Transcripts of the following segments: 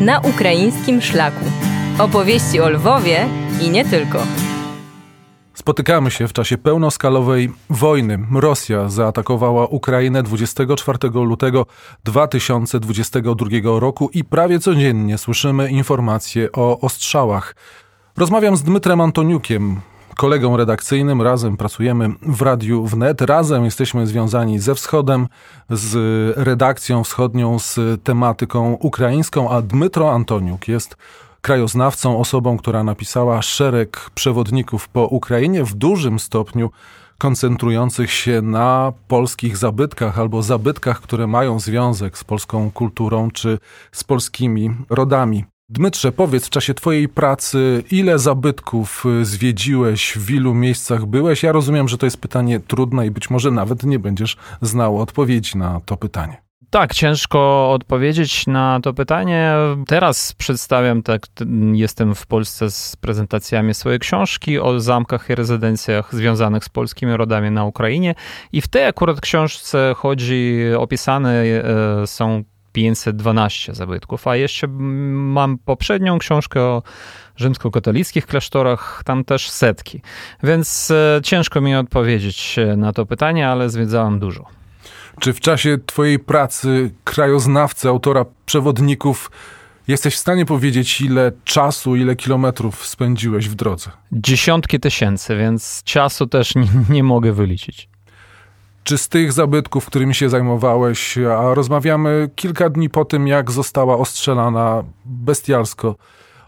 na ukraińskim szlaku. Opowieści o Lwowie i nie tylko. Spotykamy się w czasie pełnoskalowej wojny. Rosja zaatakowała Ukrainę 24 lutego 2022 roku i prawie codziennie słyszymy informacje o ostrzałach. Rozmawiam z Dmytrem Antoniukiem, kolegą redakcyjnym. Razem pracujemy w Radiu Wnet. Razem jesteśmy związani ze Wschodem, z redakcją wschodnią, z tematyką ukraińską, a Dmytro Antoniuk jest krajoznawcą, osobą, która napisała szereg przewodników po Ukrainie w dużym stopniu koncentrujących się na polskich zabytkach albo zabytkach, które mają związek z polską kulturą czy z polskimi rodami. Dmytrze, powiedz w czasie Twojej pracy, ile zabytków zwiedziłeś, w ilu miejscach byłeś? Ja rozumiem, że to jest pytanie trudne i być może nawet nie będziesz znał odpowiedzi na to pytanie. Tak, ciężko odpowiedzieć na to pytanie. Teraz przedstawiam, tak, jestem w Polsce z prezentacjami swojej książki o zamkach i rezydencjach związanych z polskimi rodami na Ukrainie. I w tej akurat książce chodzi, opisane e, są 512 zabytków, a jeszcze mam poprzednią książkę o rzymskokatolickich klasztorach, tam też setki. Więc e, ciężko mi odpowiedzieć na to pytanie, ale zwiedzałem dużo. Czy w czasie Twojej pracy krajoznawcy, autora przewodników, jesteś w stanie powiedzieć, ile czasu, ile kilometrów spędziłeś w drodze? Dziesiątki tysięcy, więc czasu też nie, nie mogę wyliczyć. Czy z tych zabytków, którymi się zajmowałeś, a rozmawiamy kilka dni po tym, jak została ostrzelana bestialsko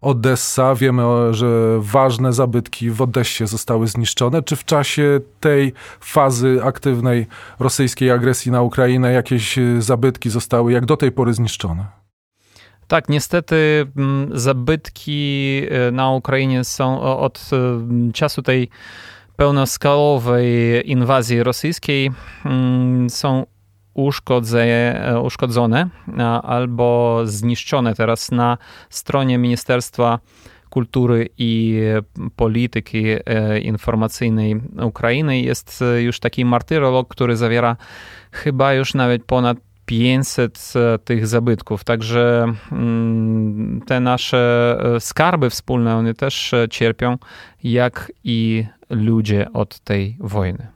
Odessa. Wiemy, że ważne zabytki w Odessie zostały zniszczone. Czy w czasie tej fazy aktywnej rosyjskiej agresji na Ukrainę jakieś zabytki zostały jak do tej pory zniszczone? Tak, niestety mm, zabytki e, na Ukrainie są od e, czasu tej pełnoskalowej inwazji rosyjskiej mm, są uszkodzone albo zniszczone teraz na stronie Ministerstwa Kultury i Polityki e, Informacyjnej Ukrainy. Jest już taki martyrolog, który zawiera chyba już nawet ponad 500 e, tych zabytków. Także mm, te nasze e, skarby wspólne, one też cierpią, jak i ludzie od tej wojny.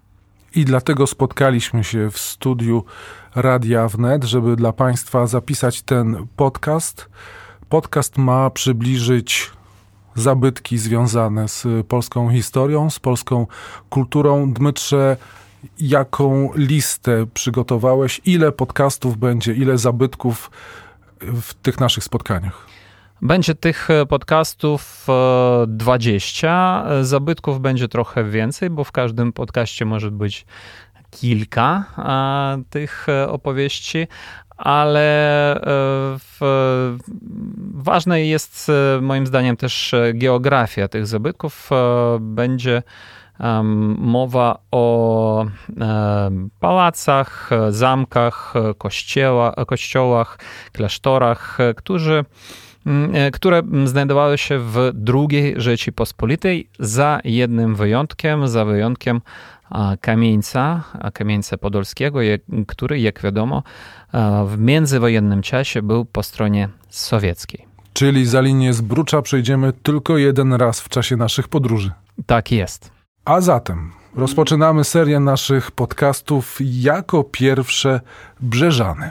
I dlatego spotkaliśmy się w studiu Radia Wnet, żeby dla Państwa zapisać ten podcast. Podcast ma przybliżyć zabytki związane z polską historią, z polską kulturą. Dmytrze, jaką listę przygotowałeś? Ile podcastów będzie, ile zabytków w tych naszych spotkaniach? Będzie tych e, podcastów 20. E, Zabytków będzie trochę więcej, bo w każdym podcaście może być kilka e, tych opowieści, ale w, ważna jest moim zdaniem też geografia tych zabytków. Będzie mowa o pałacach, zamkach, kościoła, kościołach, klasztorach, którzy e, które znajdowały się w II Rzeczypospolitej za jednym wyjątkiem, za wyjątkiem Kamieńca, Kamieńca Podolskiego, który, jak wiadomo, w międzywojennym czasie był po stronie sowieckiej. Czyli za linię Zbrucza przejdziemy tylko jeden raz w czasie naszych podróży. Tak jest. A zatem rozpoczynamy serię naszych podcastów jako pierwsze Brzeżany.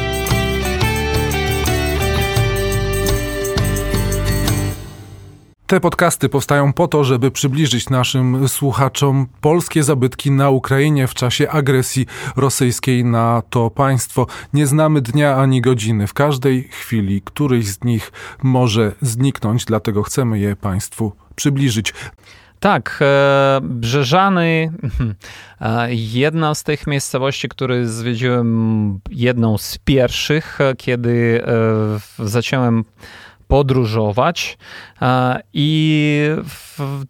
Te podcasty powstają po to, żeby przybliżyć naszym słuchaczom polskie zabytki na Ukrainie w czasie agresji rosyjskiej na to państwo. Nie znamy dnia ani godziny. W każdej chwili któryś z nich może zniknąć, dlatego chcemy je Państwu przybliżyć. Tak, e, Brzeżany, e, jedna z tych miejscowości, które zwiedziłem, jedną z pierwszych, kiedy e, zacząłem podróżować e, i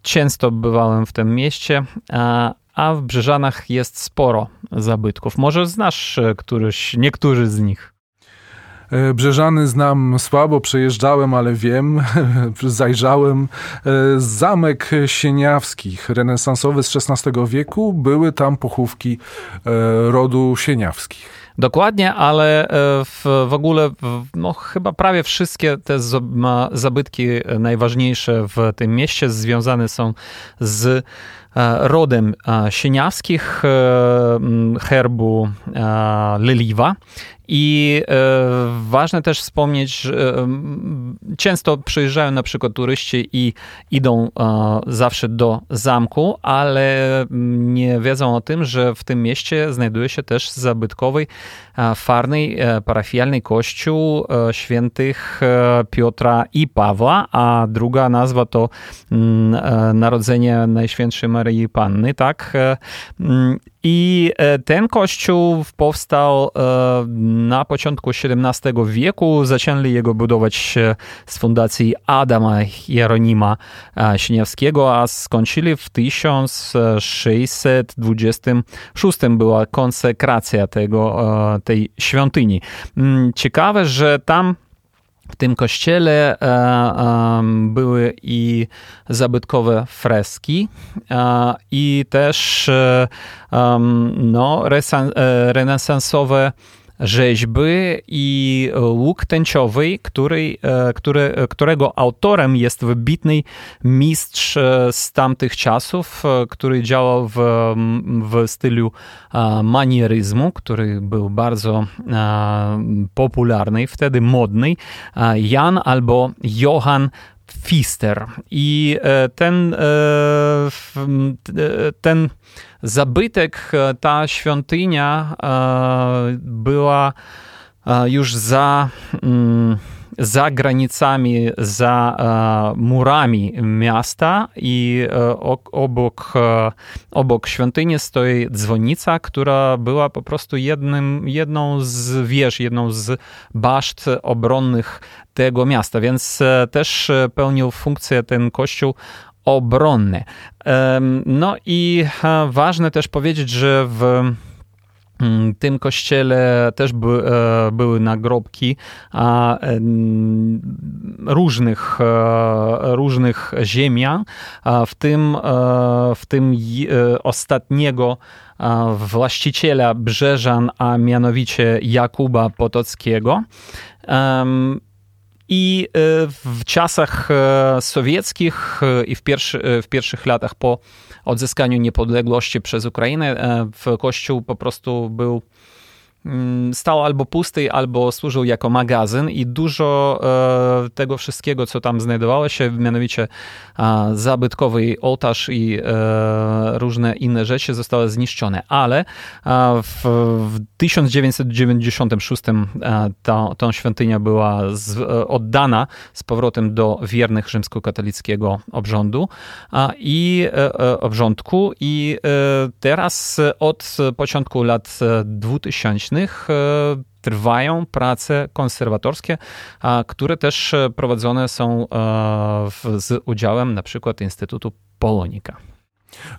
często bywałem w tym mieście, e, a w Brzeżanach jest sporo zabytków. Może znasz któryś, niektórzy z nich? E, Brzeżany znam słabo, przejeżdżałem, ale wiem, zajrzałem. E, zamek Sieniawskich, renesansowy z XVI wieku, były tam pochówki e, rodu Sieniawskich. Dokładnie, ale w, w ogóle no, chyba prawie wszystkie te zabytki najważniejsze w tym mieście związane są z rodem Sieniawskich, herbu Leliwa. I e, ważne też wspomnieć, e, często przyjeżdżają na przykład turyści i idą e, zawsze do zamku, ale nie wiedzą o tym, że w tym mieście znajduje się też zabytkowy, farny, parafialny kościół świętych Piotra i Pawła, a druga nazwa to Narodzenie Najświętszej Maryi Panny, tak? I ten kościół powstał na początku XVII wieku. Zaczęli jego budować z fundacji Adama Jeronima Sieniawskiego, a skończyli w 1626 była konsekracja tego, tej świątyni. Ciekawe, że tam w tym kościele e, e, były i zabytkowe freski, e, i też no, renesansowe rzeźby i łuk tęciowy, który, e, który, którego autorem jest wybitny mistrz e, z tamtych czasów, e, który działał w, w stylu manieryzmu, który był bardzo popularny, wtedy modny. Jan albo Johann Pfister. I ten, ten zabytek, e, ta świątynia e, była e, już za, mm, za granicami, za murami miasta i obok, obok świątyni stoi dzwonica, która była po prostu jednym, jedną z wież, jedną z baszt obronnych tego miasta, więc też pełnił funkcję ten kościół obronne. No i ważne też powiedzieć, że w tym kościele też by, e, były nagrobki różnych, e, różnych ziemian, w tym, e, w tym ostatniego właściciela Brzeżan, a mianowicie Jakuba Potockiego. I w czasach sowieckich i w, pierwszy, w pierwszych latach po odzyskaniu niepodległości przez Ukrainę, w Kościół po prostu był stał albo pusty, albo służył jako magazyn i dużo e, tego wszystkiego, co tam znajdowało się, mianowicie zabytkowy ołtarz i e, różne inne rzeczy zostały zniszczone, ale w, w 1996 ta, ta świątynia była z, e, oddana z powrotem do wiernych rzymskokatolickiego obrządu i obrządku. I teraz od początku lat 2000 E, trwają prace konserwatorskie, które też e, prowadzone są e, z udziałem na przykład Instytutu Polonika.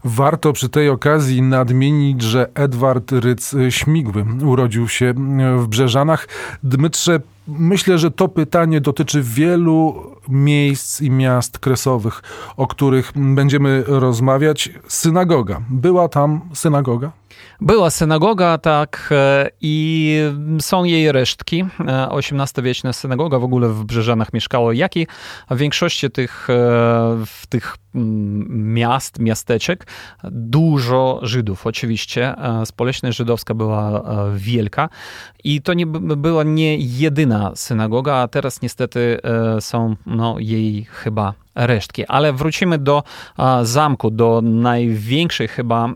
Warto przy tej okazji nadmienić, że Edward Ryc-Śmigły urodził się w Brzeżanach. Dmytrze, myślę, że to pytanie dotyczy wielu miejsc i miast kresowych, o których będziemy rozmawiać. Synagoga. Była tam synagoga? Była synagoga, tak, e, i są jej resztki. XVIII-wieczna e, synagoga w ogóle w Brzeżanach mieszkało, jak i w większości tych, e, w tych mm, miast, miasteczek dużo Żydów. Oczywiście społeczność żydowska była wielka i to nie była nie jedyna synagoga, a teraz niestety są no, jej chyba resztki. Ale wrócimy do zamku, do największej chyba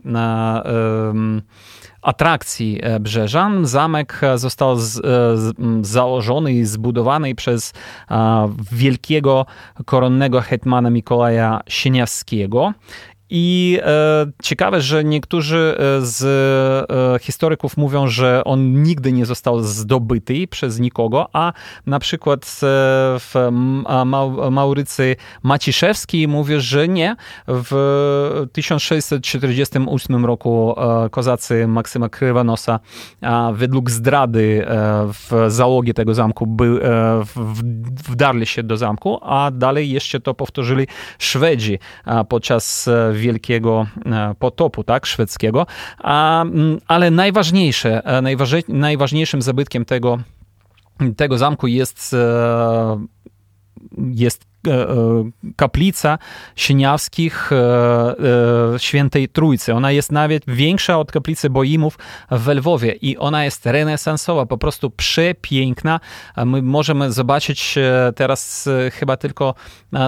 atrakcji e, Brzeżan. Zamek został z, e, z, założony i zbudowany przez wielkiego koronnego hetmana Mikołaja Sieniawskiego. I e, ciekawe, że niektórzy z e, historyków mówią, że on nigdy nie został zdobyty przez nikogo, a na przykład e, w Ma Maurycy Maciszewski mówi, że nie. W 1648 roku e, kozacy Maksyma Krywanosa według zdrady e, w załogi tego zamku by, e, wdarli się do zamku, a dalej jeszcze to powtórzyli Szwedzi podczas wielkiego potopu tak, szwedzkiego. Ale najważniejsze, najważniejszym zabytkiem tego tego zamku jest, jest E, e, kaplica Sieniawskich e, Świętej Trójcy. Ona jest nawet większa od kaplicy Boimów w Lwowie i ona jest renesansowa, po prostu przepiękna. My możemy zobaczyć teraz chyba tylko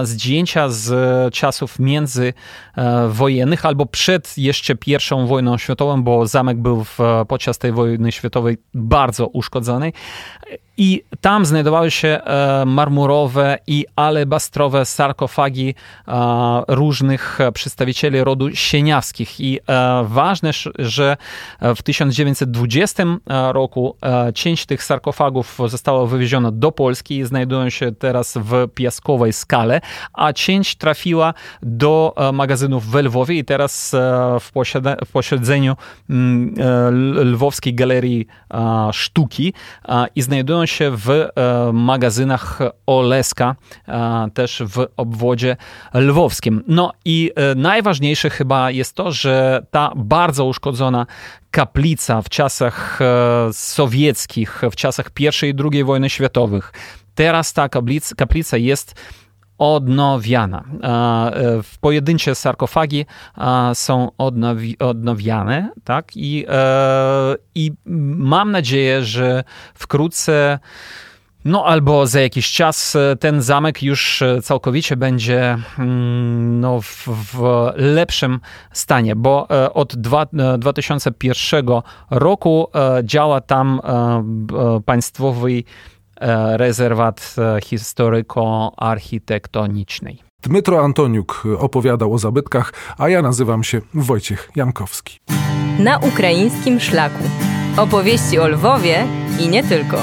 zdjęcia z czasów międzywojennych albo przed jeszcze pierwszą wojną światową, bo zamek był w, podczas tej wojny światowej bardzo uszkodzony. I tam znajdowały się marmurowe i alebastrowe nastrowe sarkofagi różnych przedstawicieli rodu sieniawskich. I e, ważne, że w 1920 roku e, część tych sarkofagów została wywieziona do Polski i znajdują się teraz w piaskowej skale, a część trafiła do e, magazynów w Lwowie i teraz w, w posiedzeniu mm, Lwowskiej Galerii Sztuki i znajdują się w magazynach Oleska, też w obwodzie lwowskim. No i e, najważniejsze chyba jest to, że ta bardzo uszkodzona kaplica w czasach e, sowieckich, w czasach I i II wojny światowych, teraz ta kaplica, jest odnowiana. E, w pojedyncze sarkofagi są odnowi, odnowiane, tak? I, I mam nadzieję, że wkrótce no albo za jakiś czas e, ten zamek już e, całkowicie będzie mm, no, w, w lepszym stanie, bo e, od dwa, 2001 roku działa tam państwowy rezerwat historyko-architektonicznej. Dmytro Antoniuk opowiadał o zabytkach, a ja nazywam się Wojciech Jankowski. Na ukraińskim szlaku. Opowieści o Lwowie i nie tylko.